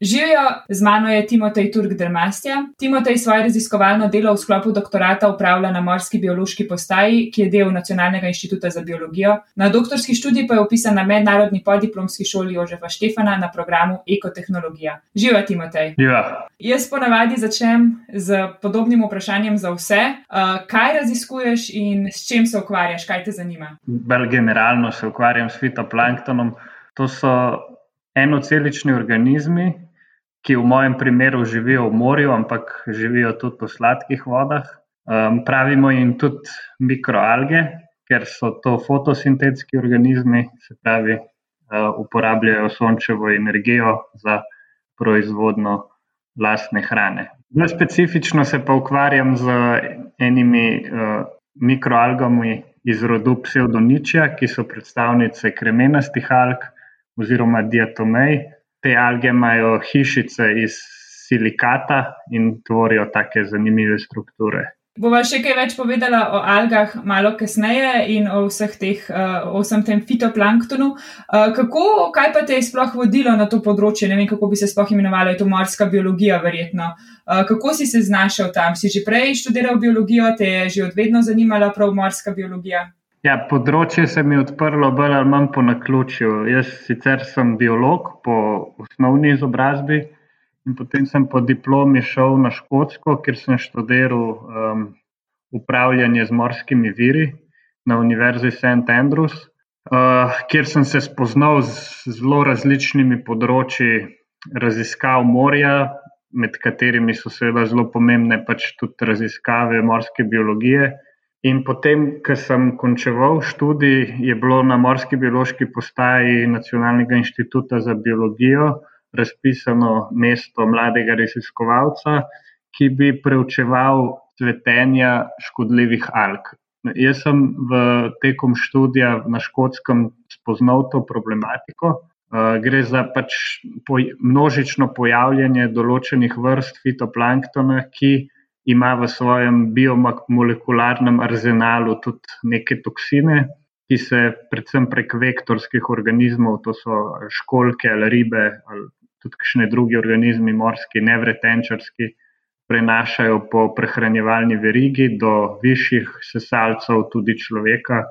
Živijo, z mano je Timotej Turk Drmastja. Timotej svoje raziskovalno delo v sklopu doktorata upravlja na Morski biološki postaji, ki je del Nacionalnega inštituta za biologijo. Na doktorski študiji pa je upisan na mednarodni podiplomski šoli Jožefa Štefana na programu Ekotehnologija. Živa, Timotej. Živa. Jaz ponavadi začnem z podobnim vprašanjem za vse. Uh, kaj raziskuješ in s čim se ukvarjaš, kaj te zanima? Bolj generalno se ukvarjam s fitoplanktonom. To so enocelični organizmi, ki v mojem primeru živijo v morju, ampak živijo tudi v sladkih vodah. Um, pravimo jim tudi mikroalge, ker so to fotosintetski organizmi, se pravi, uh, uporabljajo sončevo energijo za proizvodno lastne hrane. Bolj specifično se pa ukvarjam z enimi uh, mikroalgami iz rodu pseudoničja, ki so predstavnice kremenastih alg oziroma diatomej, te alge imajo hišice iz silikata in tvorijo take zanimive strukture. Bova še kaj več povedala o algah malo kasneje in o vseh teh, uh, o vsem tem fitoplanktonu. Uh, kako, kaj pa te je sploh vodilo na to področje? Ne vem, kako bi se sploh imenovalo, je to morska biologija, verjetno. Uh, kako si se znašel tam? Si že prej študiral biologijo, te je že odvedno zanimala prav morska biologija? Ja, področje se mi je odprlo bolj ali manj po naključju. Jaz sicer sem biolog po osnovni izobrazbi in potem sem po diplomi šel na Škotsko, kjer sem študiral um, upravljanje z morskimi viri na Univerzi St. Andrews, uh, kjer sem se spoznal z zelo različnimi področji raziskav morja, med katerimi so seveda zelo pomembne pač tudi raziskave morske biologije. In potem, ko sem končeval študij, je bilo na Morski biološki postaji Nacionalnega inštituta za biologijo razpisano mesto mladega raziskovalca, ki bi preučeval cvetenja škodljivih alg. Jaz sem v tekom študija na škotskem spoznal to problematiko. Gre za pač množično pojavljanje določenih vrst fitoplanktona, ki ima v svojem biomolekularnem arzenalu tudi neke toksine, ki se predvsem prek vektorskih organizmov, to so školke ali ribe ali tudi kakšne druge organizmi, morski, nevretenčarski, prenašajo po prehranjevalni verigi do višjih sesalcev, tudi človeka,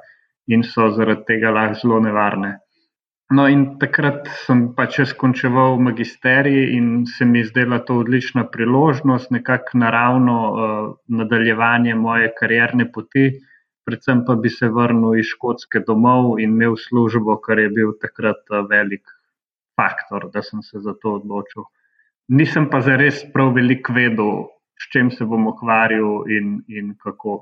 in so zaradi tega lahko zelo nevarne. No, in takrat sem pač jaz končeval magisterij in se mi zdela to odlična priložnost, nekako naravno uh, nadaljevanje moje karierne poti. Predvsem pa bi se vrnil iz Škotske domov in imel službo, kar je bil takrat uh, velik faktor, da sem se za to odločil. Nisem pa zares prav veliko vedel, s čim se bom ukvarjal in, in kako.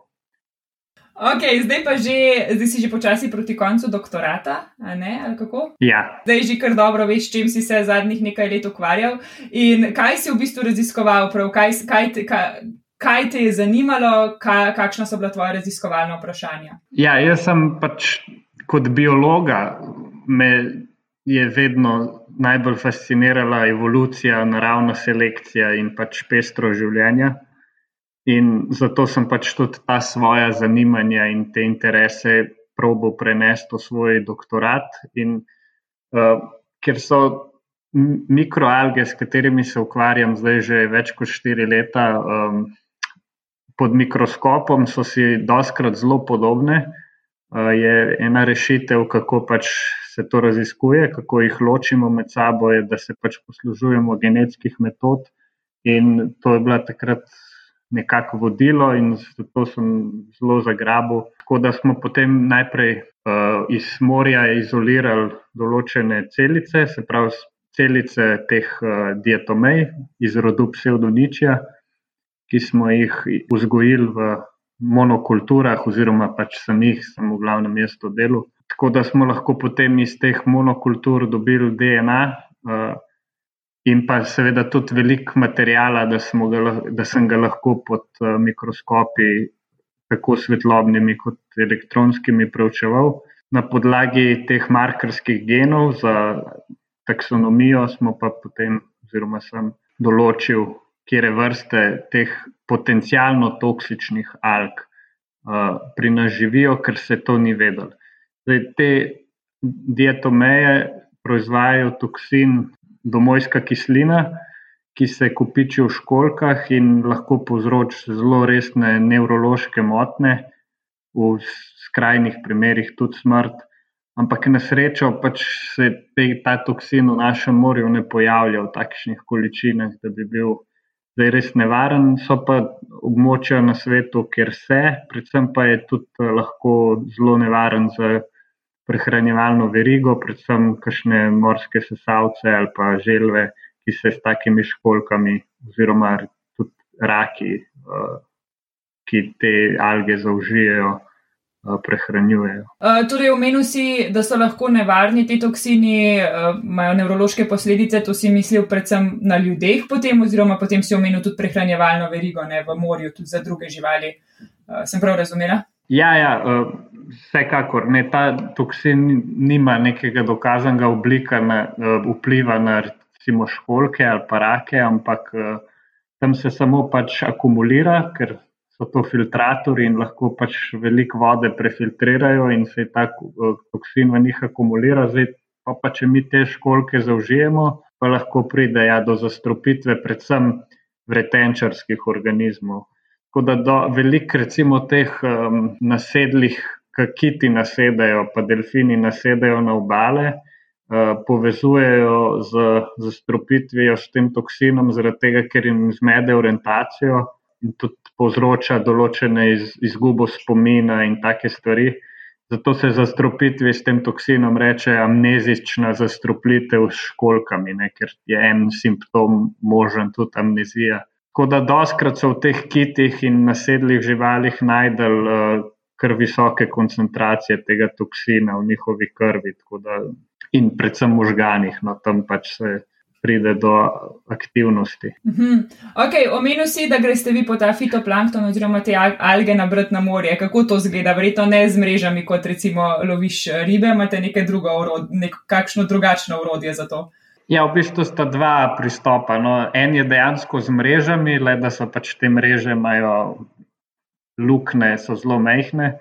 Ok, zdaj pa že, zdaj si že počasi proti koncu doktorata, ne, ali kako? Ja. Zdaj že kar dobro veš, čim si se zadnjih nekaj let ukvarjal in kaj si v bistvu raziskoval, prav, kaj, kaj, kaj, kaj te je zanimalo, kaj, kakšna so bila tvoja raziskovalna vprašanja? Ja, jaz sem pač kot biologa, me je vedno najbolj fascinirala evolucija, naravna selekcija in pač pestro življenje. In zato sem pač tudi ta svoja zanimanja in te interese probo prenesti v svoj doktorat. In uh, ker so mikroalge, s katerimi se ukvarjam zdaj že več kot štiri leta, um, pod mikroskopom so si doskrat zelo podobne, uh, je ena rešitev, kako pač se to raziskuje, kako jih ločimo med sabo, je, da se pač poslužujemo genetskih metod. In to je bila takrat nekako vodilo in zato sem zelo zagrabil. Tako da smo potem najprej uh, iz morja izolirali določene celice, se pravi celice teh uh, diatomej iz rodu pseudoničja, ki smo jih vzgojili v monokulturah, oziroma pač samih, sem v glavnem mestu delu. Tako da smo lahko potem iz teh monokultur dobili DNA. Uh, in pa seveda tudi veliko materijala, da, ga, da sem ga lahko pod uh, mikroskopi, tako svetlobnimi kot elektronskimi, preučeval. Na podlagi teh markerskih genov za taksonomijo smo pa potem, oziroma sem določil, kje vrste teh potencijalno toksičnih alg uh, pri nas živijo, ker se to ni vedelo. Zdaj, te dietomeje proizvajajo toksin domojska kislina, ki se kopiči v školkah in lahko povzroči zelo resne nevrološke motnje, v skrajnih primerih tudi smrt. Ampak na srečo pač se ta toksin v našem morju ne pojavlja v takšnih količinah, da bi bil zdaj res nevaren. So pa območja na svetu, kjer se, predvsem pa je tudi lahko zelo nevaren za prehranjevalno verigo, predvsem kakšne morske sesalce ali pa želve, ki se s takimi školkami, oziroma tudi raki, uh, ki te alge zaužijejo. Eh, prehranjujejo. Uh, torej, omenil si, da so lahko nevarni ti toksini, imajo nevrološke posledice, to si mislil predvsem na ljudeh, potem, oziroma potem si omenil tudi prehranjevalno verigo ne, v morju, tudi za druge živali. Sem prav razumela? Ja, ja uh, vsekakor. Ne, ta toksin nima nekega dokazanega oblika na, uh, vpliva na recimo školke ali pa rake, ampak uh, tam se samo pač akumulira, ker so to filtratori in lahko pač veliko vode prefiltrirajo in se ta uh, toksin v njih akumulira. Zdaj, pa, pa če mi te školke zaužijemo, pa lahko pride ja, do zastrupitve, predvsem vretenčarskih organizmov. Tako da do veliko recimo teh um, nasedlih, kakiti nasedajo, pa delfini nasedajo na obale. Eh, povezujejo z zastrupitvijo s tem toksinom, zaradi tega, ker jim zmede orientacijo in tudi povzroča določene iz, izgubo spomina in take stvari. Zato se zastrupitvi s tem toksinom reče amnezična zastrupitev s školkami, ne, ker je en simptom možen tudi amnezija. Tako da doskrat so v teh kitih in nasedlih živalih najdel uh, kar visoke koncentracije tega toksina v njihovi krvi in predvsem možganih, no tam pač se pride do aktivnosti. Uh -huh. okay, omenil si, da greste vi po ta fitoplankton oziroma te alge na brt na morje. Kako to zgleda? Verjetno ne z mrežami, kot recimo loviš ribe, imate nekaj drugo, nek, kakšno drugačno urodje za to. Ja, v bistvu sta dva pristopa. No, en je dejansko z mrežami, le da so pač te mreže imajo lukne, so zelo mehke.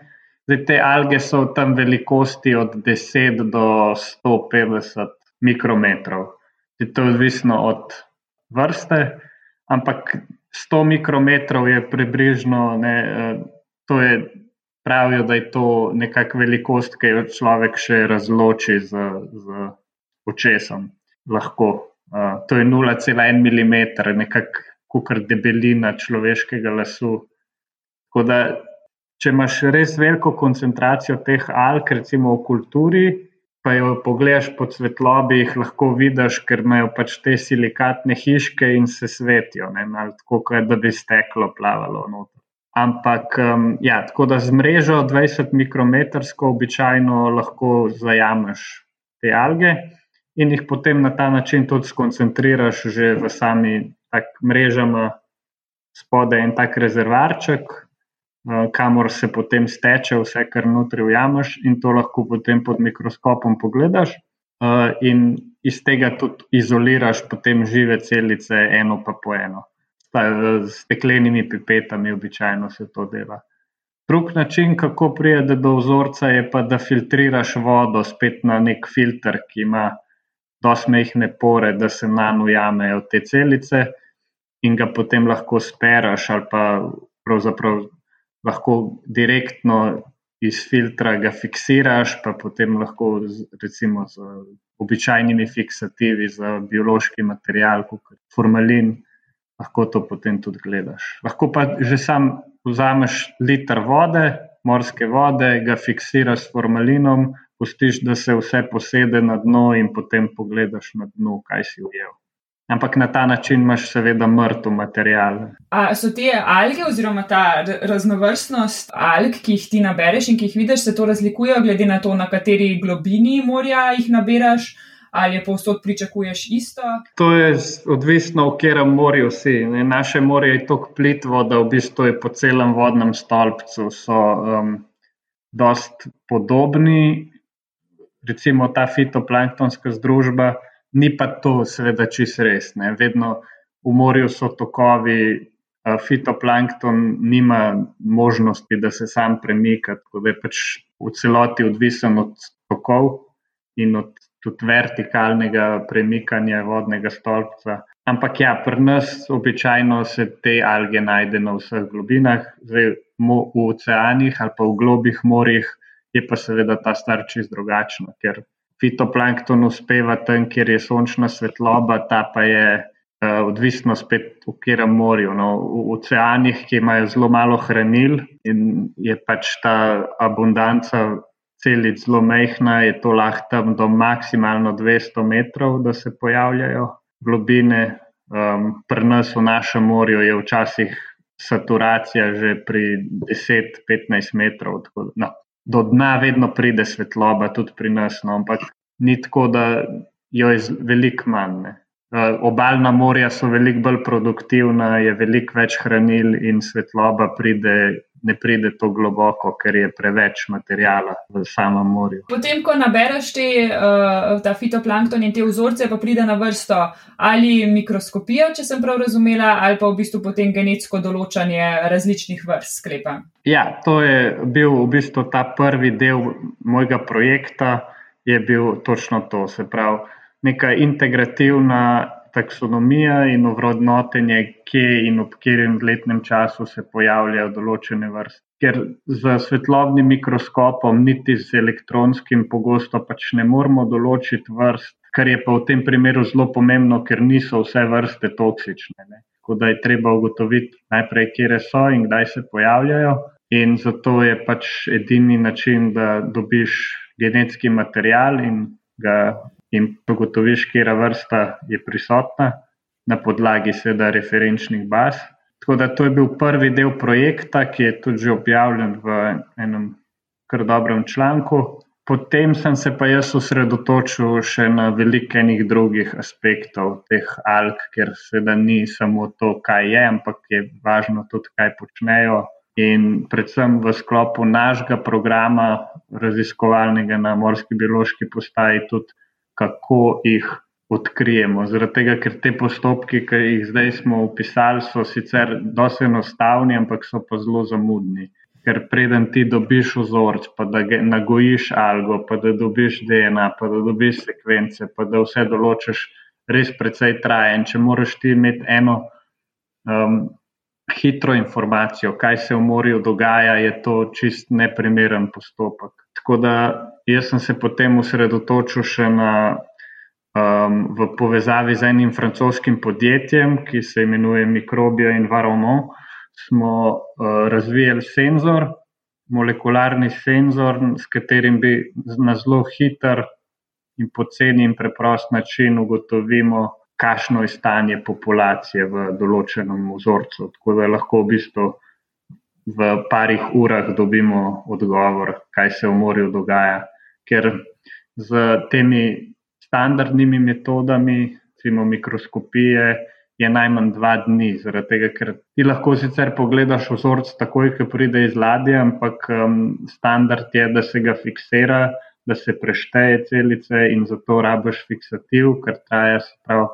Zdaj, te alge so tam velikosti od 10 do 150 mikrometrov. Zdaj, to je odvisno od vrste, ampak 100 mikrometrov je približno, ne, eh, to je, pravijo, da je to nekakšna velikost, ki jo človek še razloči z, z očesom. Lahko. Uh, to je 0,1 mm, nekakšna debelina človeškega lasu. Tako da če imaš res veliko koncentracijo teh alg, recimo v kulturi, pa jo pogledaš po svetlobi, jih lahko vidiš, ker imajo pač te silikatne hiške in se svetijo, ne, tako da bi steklo plavalo noter. Ampak, um, ja, tako da z mrežo 20 mikrometrsko običajno lahko zajameš te alge in jih potem na ta način tudi skoncentriraš že v sami tak mrežama spodaj en tak rezervarček, Eh, kamor se potem steče vse, kar notri ujameš, in to lahko potem pod mikroskopom pogledaš. Eh, in iz tega tudi izoliraš potem žive celice, eno pa po eno. Z steklenimi pipetami običajno se to dela. Drug način, kako pride do vzorca, je pa, da filtriraš vodo spet na nek filter, ki ima dosmehne pore, da se na njo ujamejo te celice, in ga potem lahko speraš ali pa pravzaprav lahko direktno iz filtra ga fiksiraš, pa potem lahko z, recimo z običajnimi fiksativi za biološki material, kot je formalin, lahko to potem tudi gledaš. Lahko pa že sam vzameš liter vode, morske vode, ga fiksiraš s formalinom, pustiš, da se vse posede na dno in potem pogledaš na dno, kaj si ujel. Ampak na ta način imaš, seveda, mrtev material. A so te alge, oziroma ta raznovrstnost alg, ki jih ti nabereš in ki jih vidiš, se to razlikuje, glede na to, na kateri globini morja jih nabiraš, ali je povsod pričakuješ isto? To je odvisno, v katerem morju si. Naše morje je tako plitvo, da v bistvu je po celem vodnem stolpcu so um, dost podobni. Recimo ta fitoplanktonska združba ni pa to, seveda, čisto res. Ne. Vedno v morju so tokovi, fitoplankton nima možnosti, da se sam premika, tako da je pač v celoti odvisen od tokov in od tudi vertikalnega premikanja vodnega stolpca. Ampak ja, pri nas običajno se te alge najde na vseh globinah, zdaj v oceanih ali pa v globih morjih je pa seveda ta stvar čist drugačna, ker fitoplankton uspeva tam, kjer je sončna svetloba, ta pa je uh, odvisno spet v katerem morju. No, v oceanih, ki imajo zelo malo hranil in je pač ta abundanca celic zelo mehna, je to lahko tam do maksimalno 200 metrov, da se pojavljajo globine. Um, pri nas v našem morju je včasih saturacija že pri 10-15 metrov. Tako, no, do dna vedno pride svetloba, tudi pri nas, no, ampak ni tako, da jo je veliko manj. Uh, obaljna morja so veliko bolj produktivna, je veliko več hranil in svetloba pride, ne pride tako globoko, ker je preveč materijala v samem morju. Potem, ko nabereš te, uh, ta fitoplankton in te vzorce, pa pride na vrsto ali mikroskopija, če sem prav razumela, ali pa v bistvu potem genetsko določanje različnih vrst sklepa. Ja, to je bil v bistvu ta prvi del mojega projekta, je bil točno to. Se pravi neka integrativna taksonomija in ovrednotenje, kje in ob katerem letnem času se pojavljajo določene vrste. Ker z svetlobnim mikroskopom, niti z elektronskim, pogosto pač ne moremo določiti vrst, kar je pa v tem primeru zelo pomembno, ker niso vse vrste toksične. Ne. Tako da je treba ugotoviti najprej, kje so in kdaj se pojavljajo. In zato je pač edini način, da dobiš genetski material in ga in ugotoviš, kera vrsta je prisotna na podlagi seveda referenčnih baz. Tako da to je bil prvi del projekta, ki je tudi že objavljen v enem kar dobrem članku. Potem sem se pa jaz osredotočil še na veliko enih drugih aspektov teh alg, ker seveda ni samo to, kaj je, ampak je važno tudi, kaj počnejo. In predvsem v sklopu našega programa raziskovalnega na morski biološki postaji tudi kako jih odkrijemo. Zaradi tega, ker te postopki, ki jih zdaj smo opisali, so sicer dosti enostavni, ampak so pa zelo zamudni. Ker preden ti dobiš vzorc, pa da nagojiš algo, pa da dobiš DNA, pa da dobiš sekvence, pa da vse določiš, res precej traje. In če moraš ti imeti eno um, hitro informacijo, kaj se v morju dogaja, je to čist neprimeren postopek. Tako da jaz sem se potem osredotočil še na, um, v povezavi z enim francoskim podjetjem, ki se imenuje Microbia Environment. Smo uh, razvijali senzor, molekularni senzor, s katerim bi na zelo hiter in poceni in preprost način ugotovimo, kakšno je stanje populacije v določenem vzorcu. Tako da lahko v bistvu v parih urah dobimo odgovor, kaj se v morju dogaja. Ker z temi standardnimi metodami, recimo mikroskopije, je najmanj dva dni. Zaradi tega, ker ti lahko sicer pogledaš vzorec takoj, ko pride iz ladje, ampak um, standard je, da se ga fiksira, da se prešteje celice in zato rabiš fiksativ, ker traja se pravi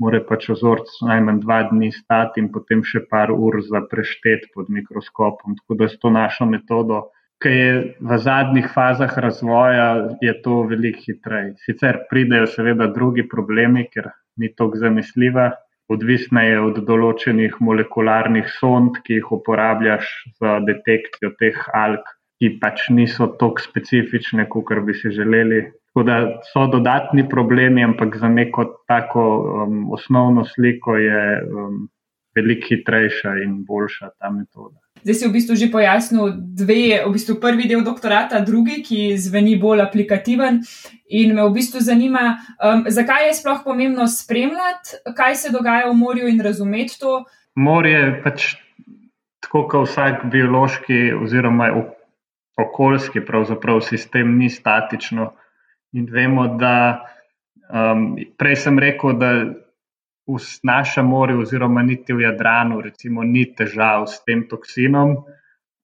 mora pač ozorc najmanj dva dni stati in potem še par ur za preštet pod mikroskopom. Tako da s to našo metodo, ki je v zadnjih fazah razvoja, je to veliko hitreje. Sicer pridejo seveda drugi problemi, ker ni tako zanesljiva. Odvisna je od določenih molekularnih sond, ki jih uporabljaš za detekcijo teh alg, ki pač niso tako specifične, kot bi si želeli. Tako da so dodatni problemi, ampak za neko tako um, osnovno sliko je um, veliko hitrejša in boljša ta metoda. Zdaj si v bistvu že pojasnil dve, v bistvu prvi del doktorata, drugi, ki zveni bolj aplikativen. In me v bistvu zanima, um, zakaj je sploh pomembno spremljati, kaj se dogaja v morju in razumeti to. Morje je pač tako, kot vsak biološki oziroma okoljski sistem, ni statično. In vemo, da um, prej sem rekel, da v našem morju, oziroma niti v Jadranu, recimo, ni težav s tem toksinom.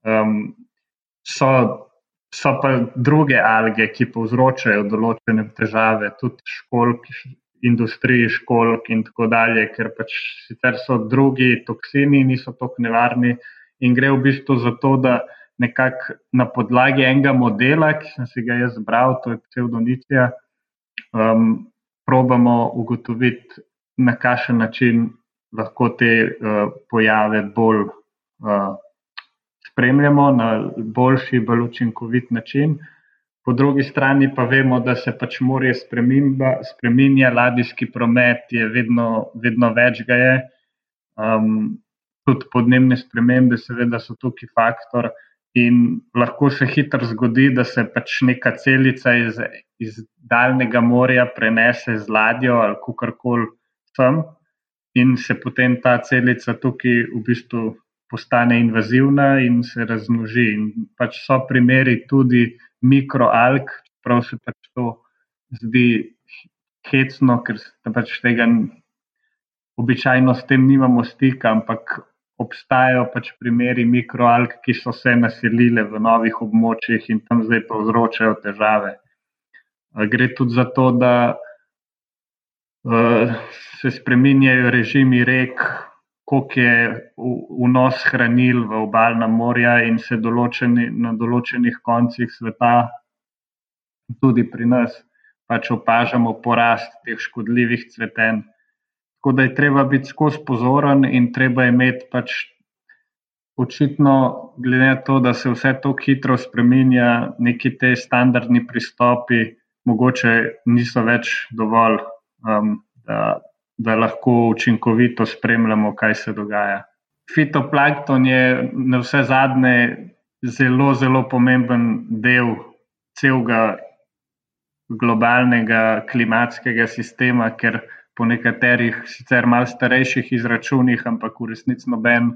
Um, so, so pa druge alge, ki povzročajo določene težave, tudi školk, industriji školk in tako dalje, ker pač sicer so drugi toksini, niso tako nevarni in gre v bistvu za to, da nekako na podlagi enega modela, ki sem si ga jaz zbral, to je pseudonicija, um, probamo ugotoviti, na kakšen način lahko te uh, pojave bolj uh, spremljamo na boljši, bolj učinkovit način. Po drugi strani pa vemo, da se pač morje spremenja, ladijski promet je vedno, vedno več ga je. Um, tudi podnebne spremembe, seveda, so tukaj faktor. In lahko se hitro zgodi, da se pač neka celica iz, iz daljnega morja prenese z ladjo ali kakorkoli sem, in se potem ta celica tukaj v bistvu postane invazivna in se razmnoži. In pač so primeri tudi mikroalg, prav se pač to zdi hecno, ker se pač tega običajno s tem nimamo stika, ampak obstajajo pač primeri mikroalg, ki so se naselile v novih območjih in tam zdaj povzročajo težave. Gre tudi za to, da se spremenjajo režimi rek, koliko je vnos hranil v obaljna morja in se določeni, na določenih koncih sveta, tudi pri nas, pač opažamo porast teh škodljivih cvetenj. Tako da je treba biti skozi pozoren in treba imeti pač očitno, glede na to, da se vse tako hitro spremenja, neki te standardni pristopi, mogoče niso več dovolj, um, da, da lahko učinkovito spremljamo, kaj se dogaja. Fitoplankton je na vse zadnje zelo, zelo pomemben del celega globalnega klimatskega sistema, ker po nekaterih sicer malo starejših izračunih, ampak v resnici noben,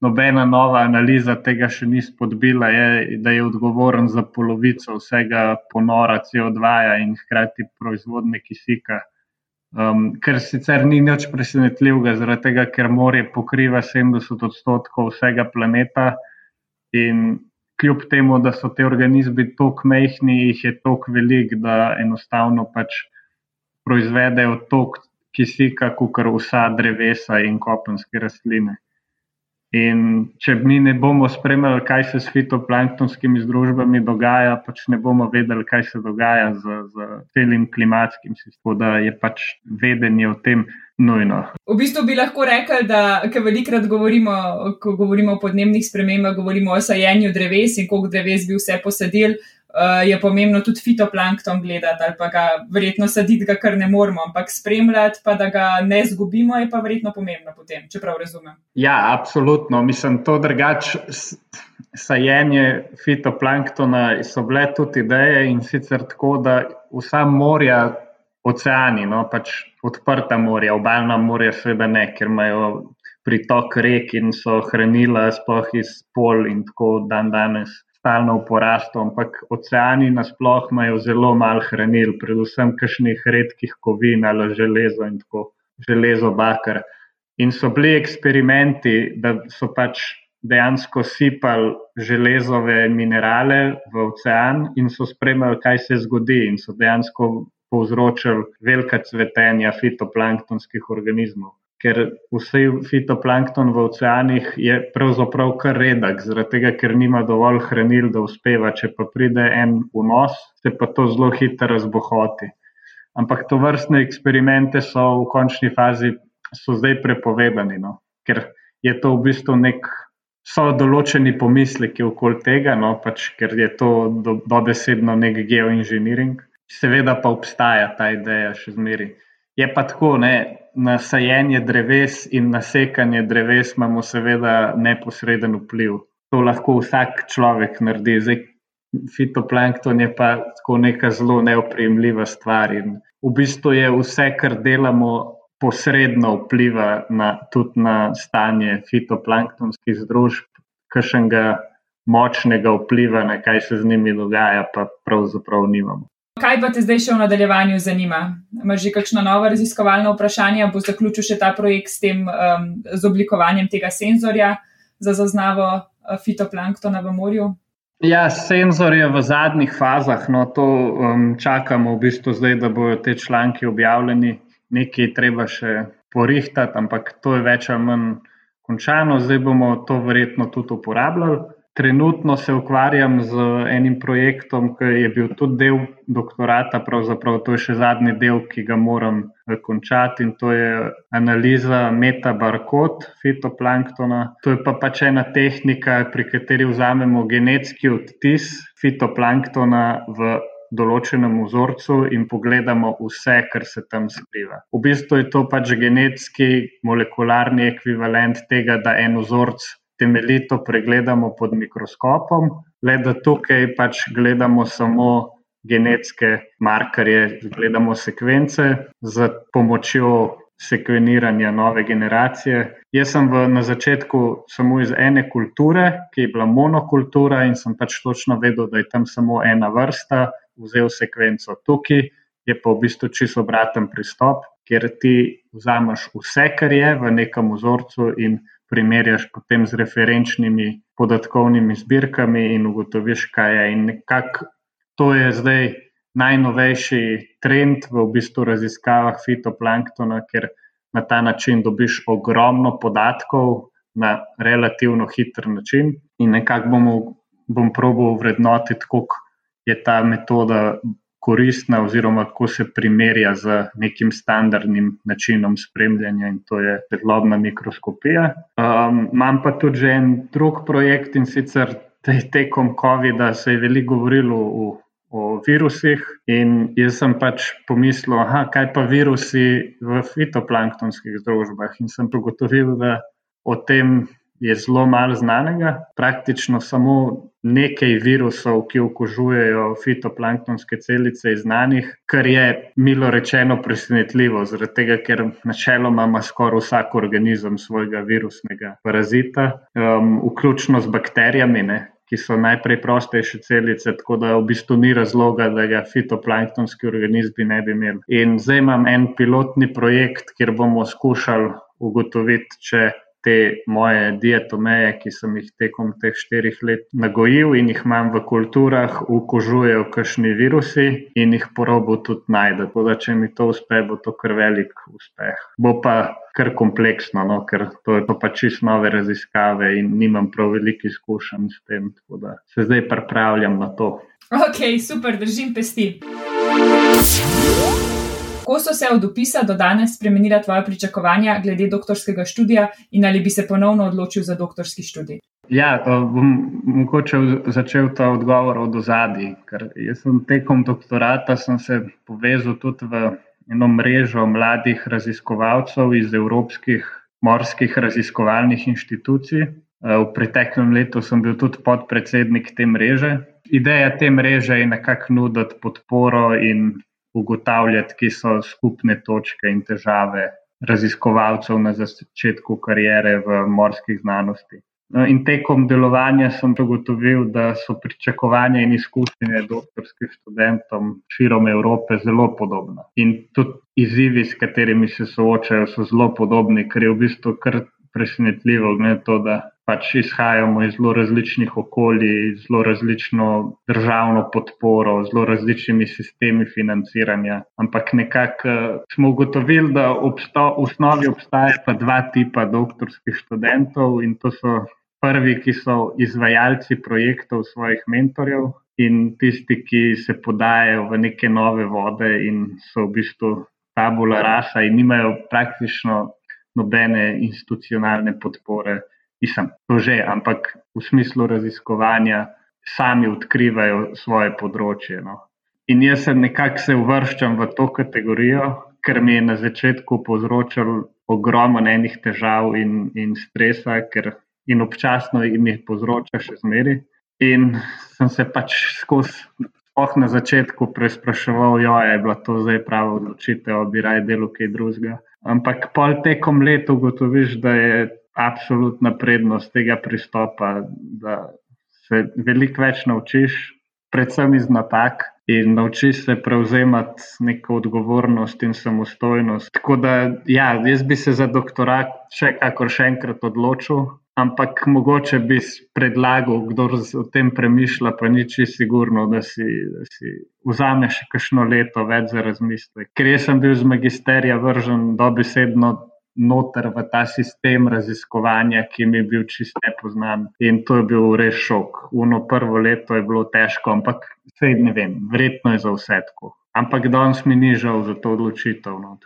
nobena nova analiza tega še ni spodbila, je, da je odgovoren za polovico vsega ponora CO2 in hkrati proizvodne kisika. Um, ker sicer ni nič presenetljivega, zaradi tega, ker morje pokriva 70 odstotkov vsega planeta in kljub temu, da so te organizmi tako mehki, jih je tako velik, da enostavno pač proizvedejo toliko kisika, kot vsa drevesa in kopenske rastline. In če mi ne bomo spremljali, kaj se s fitoplanktonskimi združbami dogaja, pač ne bomo vedeli, kaj se dogaja z, z celim klimatskim sistemom, da je pač vedenje o tem nujno. V bistvu bi lahko rekli, da kar velikrat govorimo, ko govorimo o podnebnih spremembah, govorimo o sajenju dreves in koliko dreves bi vse posadili uh, je pomembno tudi fitoplankton gledati ali pa ga verjetno saditi, ga kar ne moramo, ampak spremljati, pa da ga ne zgubimo, je pa verjetno pomembno potem, če prav razumem. Ja, absolutno. Mislim, to drugače. Sajenje fitoplanktona so bile tudi ideje in sicer tako, da vsa morja, oceani, no, pač odprta morja, obaljna morja, seveda ne, ker imajo pritok rek in so hranila, sploh iz pol in tako dan danes stalno v porastu, ampak oceani nasploh imajo zelo malo hranil, predvsem kakšnih redkih kovin ali železo in tako železo bakar. In so bili eksperimenti, da so pač dejansko sipali železove minerale v ocean in so spremljali, kaj se zgodi, in so dejansko povzročili velika cvetenja fitoplanktonskih organizmov ker vse fitoplankton v oceanih je pravzaprav kar redek, zaradi tega, ker nima dovolj hranil, da uspeva. Če pa pride en vnos, se pa to zelo hitro razbohoti. Ampak to vrstne eksperimente so v končni fazi zdaj prepovedani, no? ker je to v bistvu nek. So določeni pomisleki okoli tega, no, pač, ker je to dobesedno do nek geoinženiring, seveda pa obstaja ta ideja še zmeraj. Je pa tako, ne, na sajenje dreves in na sekanje dreves imamo seveda neposreden vpliv. To lahko vsak človek naredi. Zdaj, fitoplankton je pa tako neka zelo neopremljiva stvar. In v bistvu je vse, kar delamo, posredno vpliva na, tudi na stanje fitoplanktonskih združb, kakšnega močnega vpliva, na kaj se z njimi dogaja, pa pravzaprav nimamo. Kaj pa te zdaj še v nadaljevanju zanima? Imaš že kakšno novo raziskovalno vprašanje? Bo zaključil še ta projekt s tem um, z oblikovanjem tega senzorja za zaznavo uh, fitoplanktona v morju? Ja, senzor je v zadnjih fazah. No, to um, čakamo v bistvu zdaj, da bodo te članki objavljeni. Nekaj treba še porihtati, ampak to je več ali manj končano. Zdaj bomo to verjetno tudi uporabljali. Trenutno se ukvarjam z enim projektom, ki je bil tudi del doktorata, pravzaprav to je še zadnji del, ki ga moram eh, končati in to je analiza metabarkod fitoplanktona. To je pa pač ena tehnika, pri kateri vzamemo genetski odtis fitoplanktona v določenem vzorcu in pogledamo vse, kar se tam skriva. V bistvu je to pač genetski, molekularni ekvivalent tega, da en vzorc temeljito pregledamo pod mikroskopom, le da tukaj pač gledamo samo genetske markerje, gledamo sekvence z pomočjo sekveniranja nove generacije. Jaz sem v, na začetku samo iz ene kulture, ki je bila monokultura, in sem pač točno vedel, da je tam samo ena vrsta, vzel sekvenco tukaj. Je pa v bistvu čisto obraten pristop, ker ti vzameš vse, kar je v nekem vzorcu, in primerjaš potem z referenčnimi podatkovnimi zbirkami in ugotoviš, kaj je. In nekako to je zdaj najnovejši trend v, v bistvu raziskavah fitoplanktona, ker na ta način dobiš ogromno podatkov na relativno hiter način. In nekako bom, bom probil vrednotiti, koliko je ta metoda koristna, oziroma kako se primerja z nekim standardnim načinom spremljanja, in to je svetlobna mikroskopija. Um, imam pa tudi en drug projekt in sicer tekom COVID-a se je veliko govorilo o, o virusih, in jaz sem pač pomislil, da kaj pa virusi v fitoplanktonskih združbah, in sem ugotovil, da o tem je zelo malo znanega. Praktično samo nekaj virusov, ki okužujejo fitoplanktonske celice, je znanih, kar je milo rečeno presenetljivo, zaradi tega, ker načeloma ima skoraj vsak organizem svojega virusnega parazita, um, vključno z bakterijami. Ne? Ki so najpreprostejše celice, tako da v bistvu ni razloga, da ga fitoplanktonski organizmi ne bi imeli. In zdaj imam en pilotni projekt, kjer bomo skušali ugotoviti, če te moje dietomeje, ki sem jih tekom teh štirih let nagojil in jih imam v kulturah, ukožujejo kakšni virusi in jih porobo tudi najde. Tako da, če mi to uspe, bo to kar velik uspeh. Bo pa kar kompleksno, no, ker to je pa čisto nove raziskave in nimam prav veliko izkušenj s tem. Tako da se zdaj pripravljam na to. Ok, super, držim pesti kako so se od opisa do danes spremenila tvoja pričakovanja glede doktorskega študija in ali bi se ponovno odločil za doktorski študij? Ja, bom mogoče začel ta odgovor od ozadij. Jaz sem tekom doktorata sem se povezal tudi v eno mrežo mladih raziskovalcev iz evropskih morskih raziskovalnih inštitucij. V preteklem letu sem bil tudi podpredsednik te mreže. Ideja te mreže je nekako nuditi podporo in ugotavljati, kje so skupne točke in težave raziskovalcev na začetku karijere v morskih znanosti. No, in tekom delovanja sem ugotovil, da so pričakovanja in izkušnje doktorskih študentov širom Evrope zelo podobna. In tudi izzivi, s katerimi se soočajo, so zelo podobni, kar je v bistvu kar presenetljivo, glede to, da pač izhajamo iz zelo različnih okolij, zelo različno državno podporo, zelo različnimi sistemi financiranja. Ampak nekako eh, smo ugotovili, da obsto, v osnovi obstaja pa dva tipa doktorskih študentov in to so prvi, ki so izvajalci projektov svojih mentorjev. In tisti, ki se podajajo v neke nove vode, in so v bistvu tabula rasa, in nimajo praktično nobene institucionalne podpore, Mislim, to že, ampak v smislu raziskovanja sami odkrivajo svoje področje. No. In jaz se nekako se uvrščam v to kategorijo, ker mi je na začetku povzročal ogromno enih težav in, in stresa, ker in občasno jim jih povzroča še zmeri. In sem se pač skozi. Oh, na začetku preizpraševal, da je bila to zdaj prava odločitev, bi raje delo kaj drugega. Ampak pol tekom leta ugotoviš, da je absolutna prednost tega pristopa, da se veliko več naučiš, predvsem iz napak. In naučiš se prevzemati neko odgovornost in samostojnost. Tako da, ja, jaz bi se za doktorat še kakor še enkrat odločil, ampak mogoče bi predlagal, kdo o tem premišlja, pa ni čisto sigurno, da si, da si vzame še kakšno leto več za razmislek. Ker jaz sem bil z magisterija vržen dobesedno noter v ta sistem raziskovanja, ki mi je bil čist nepoznan. In to je bil res šok. Uno prvo leto je bilo težko, ampak sej ne vem, verjetno je za vse tako. Ampak danes mi ni žal za to odločitev. No,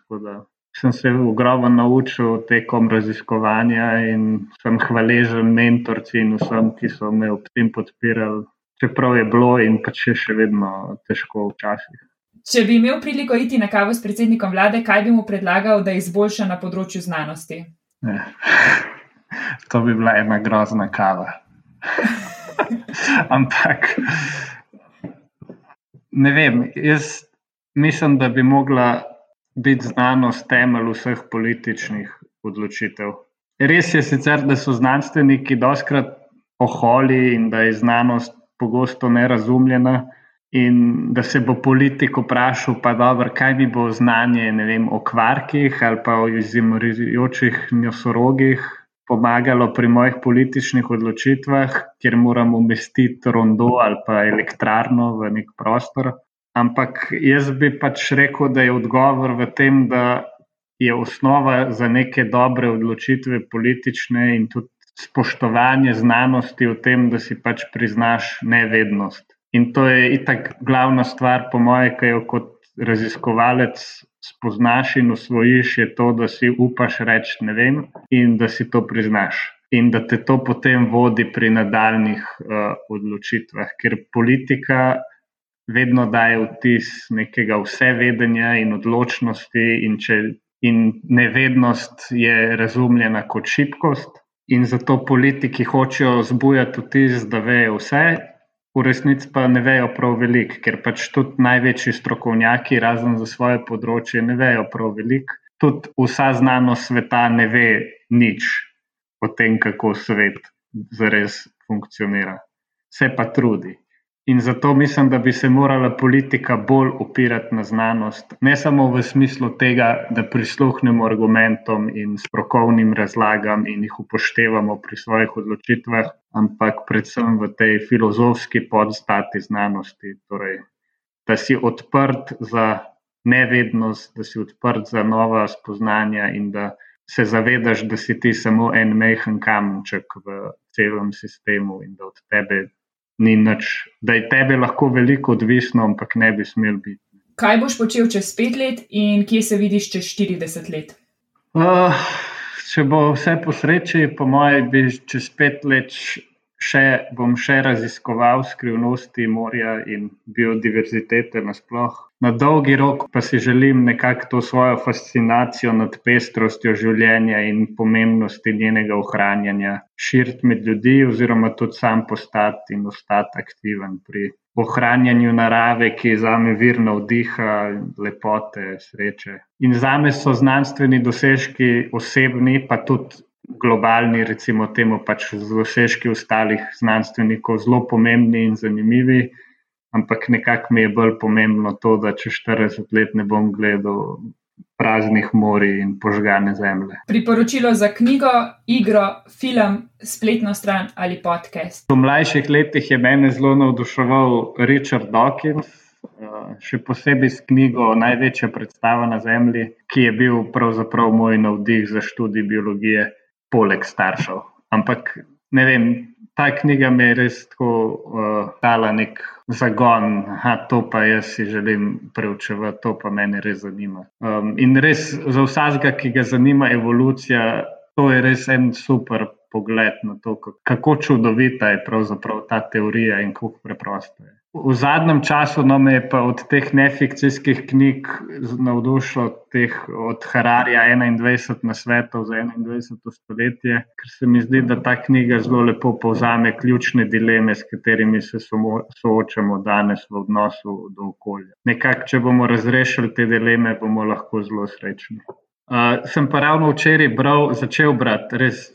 sem se ogromno naučil tekom raziskovanja in sem hvaležen mentorci in vsem, ki so me ob tem podpirali, čeprav je bilo in pa če še vedno težko včasih. Če bi imel priliko iti na kavo s predsednikom vlade, kaj bi mu predlagal, da izboljša na področju znanosti? Ne. To bi bila ena grozna kava. Ampak ne vem, jaz mislim, da bi mogla biti znanost temelj vseh političnih odločitev. Res je sicer, da so znanstveniki doskrat oholi in da je znanost pogosto nerazumljena in da se bo politik vprašal, pa dobro, kaj mi bo znanje vem, o kvarkih ali pa o izumirajočih nosorogih pomagalo pri mojih političnih odločitvah, kjer moram umestiti rondo ali pa elektrarno v nek prostor. Ampak jaz bi pač rekel, da je odgovor v tem, da je osnova za neke dobre odločitve politične in tudi spoštovanje znanosti v tem, da si pač priznaš nevednost. In to je itak glavna stvar, po mojem, ki jo kot raziskovalec spoznaš in usvojiš, je to, da si upaš reči ne vem in da si to priznaš. In da te to potem vodi pri nadaljnih uh, odločitvah, ker politika vedno daje vtis nekega vsevedenja in odločnosti, in, če, in nevednost je razumljena kot šibkost. In zato politiki hočejo zbujati vtis, da vejo vse, v resnici pa ne vejo prav veliko, ker pač tudi največji strokovnjaki, razen za svoje področje, ne vejo prav veliko. Tudi vsa znanost sveta ne ve nič o tem, kako svet zares funkcionira. Se pa trudi. In zato mislim, da bi se morala politika bolj opirati na znanost, ne samo v smislu tega, da prisluhnemo argumentom in strokovnim razlagam in jih upoštevamo pri svojih odločitvah, ampak predvsem v tej filozofski podstati znanosti. Torej, da si odprt za nevednost, da si odprt za nova spoznanja in da se zavedaš, da si ti samo en mehen kamenček v celem sistemu in da od tebe ni nič, da je tebe lahko veliko odvisno, ampak ne bi smel biti. Kaj boš počel čez pet let in kje se vidiš čez 40 let? Uh, če bo vse po sreči, po mojem, bi čez pet let še, bom še raziskoval skrivnosti morja in biodiverzitete nasplošno. Na dolgi rok pa si želim nekako to svojo fascinacijo nad pestrostjo življenja in pomembnosti njenega ohranjanja širiti med ljudi, oziroma tudi sam postati in ostati aktiven pri ohranjanju narave, ki je za me vir navdiha, lepote, sreče. In za me so znanstveni dosežki osebni, pa tudi globalni, recimo temu pač z dosežki ostalih znanstvenikov, zelo pomembni in zanimivi ampak nekako mi je bolj pomembno to, da če 40 let ne bom gledal praznih morij in požgane zemlje. Priporočilo za knjigo, igro, film, spletno stran ali podcast. V mlajših letih je mene zelo navduševal Richard Dawkins. Uh, še posebej s knjigo Največja predstava na Zemlji, ki je bil pravzaprav moj navdih za študij biologije, poleg staršev. Ampak ne vem, ta knjiga mi je res tako uh, dala nek zagon, da to pa jaz si želim preučevati, to pa me res zanima. Um, in res za vsakega, ki ga zanima evolucija, to je res en super pogled na to, kako čudovita je pravzaprav ta teorija in kako preprosta je. V zadnjem času no, me je pa od teh nefikcijskih knjig navdušilo, teh od Hararja 21 na svetu za 21. stoletje, ker se mi zdi, da ta knjiga zelo lepo povzame ključne dileme, s katerimi se soočamo danes v odnosu do okolja. Nekako, če bomo razrešili te dileme, bomo lahko zelo srečni. Uh, sem pa ravno včeraj bral, začel brati, res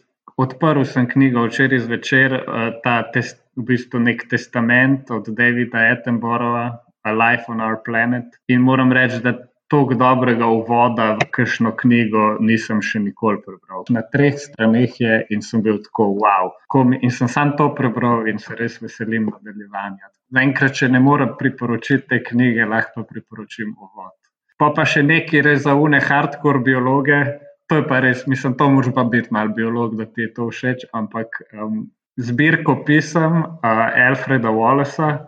odprl sem knjigo včeraj zvečer, uh, ta test v bistvu nek testament od Davida Attenborougha, A Life on Our Planet. In moram reči, da tako dobrega uvoda v kakšno knjigo nisem še nikoli prebral. Na treh straneh je in sem bil tako wow. In sem sam to prebral in se res veselim nadaljevanja. Zaenkrat, če ne morem priporočiti te knjige, lahko priporočim uvod. Pa pa še neki res zaune hardcore biologe, to je pa res, mislim, to moraš pa biti mal biolog, da ti je to všeč, ampak um, zbirko pisem uh, Alfreda Wallacea,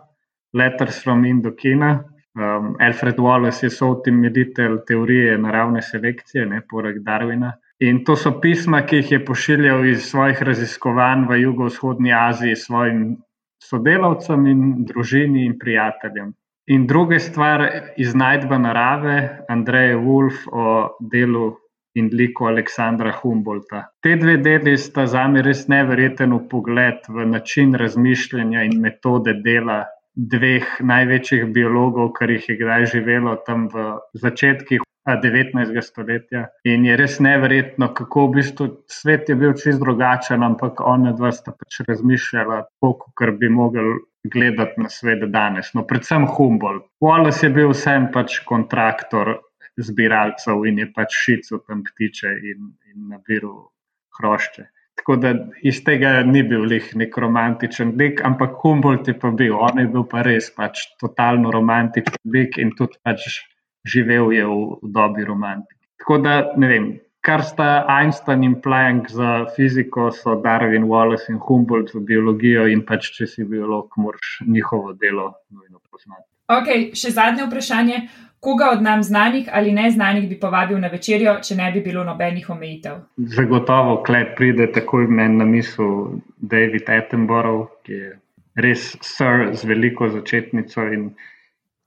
Letters from Indokina. Um, Alfred Wallace je soutemeljitelj teorije naravne selekcije, ne poleg Darwina. In to so pisma, ki jih je pošiljal iz svojih raziskovanj v jugovzhodni Aziji svojim sodelavcem in družini in prijateljem. In druga stvar, iznajdba narave, Andrej Wolf o delu in liku Aleksandra Humboldta. Te dve deli sta za me res neverjeten pogled v način razmišljanja in metode dela dveh največjih biologov, kar jih je kdaj živelo tam v začetkih 19. stoletja. In je res neverjetno, kako v bistvu svet je bil čist drugačen, ampak ona dva sta pač razmišljala, kako bi mogli gledati na svet danes. No, predvsem Humboldt. Wallace je bil vsem pač kontraktor zbiralcev in je pač šico tam ptiče in, in nabiral hrošče. Tako da iz tega ni bil nek romantičen lik, ampak Humboldt je pa bil, on je bil pa res pač totalno romantičen lik in tudi pač živel je v, v dobi romantike. Tako da ne vem, kar sta Einstein in Planck za fiziko, so Darwin, Wallace in Humboldt za biologijo in pač če si biolog, moraš njihovo delo nujno poznati. Ok, še zadnje vprašanje. Koga od nam znanih ali neznanih bi povabil na večerjo, če ne bi bilo nobenih omejitev? Zagotovo, klej pride takoj meni na misel David Attenborough, ki je res sr z veliko začetnico in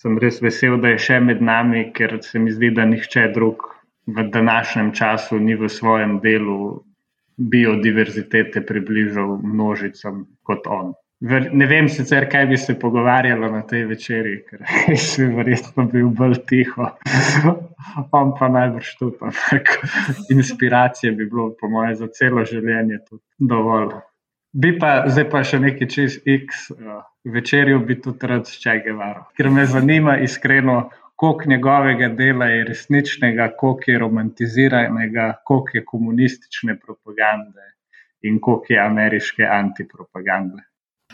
sem res vesel, da je še med nami, ker se mi zdi, da nihče drug v današnjem času ni v svojem delu biodiverzitete približal množicam kot on. Ne vem sicer, kaj bi se pogovarjalo na tej večerji, ker si verjetno bil bolj tiho, on pa najbrž tudi, ampak inspiracije bi bilo, po moje, za celo življenje dovolj. Bi pa zdaj pa še nekaj čez X, uh, večerjo bi tudi rad s Čegevaro, ker me zanima iskreno, koliko njegovega dela je resničnega, koliko je romantiziranega, koliko je komunistične propagande in koliko je ameriške antipropagande.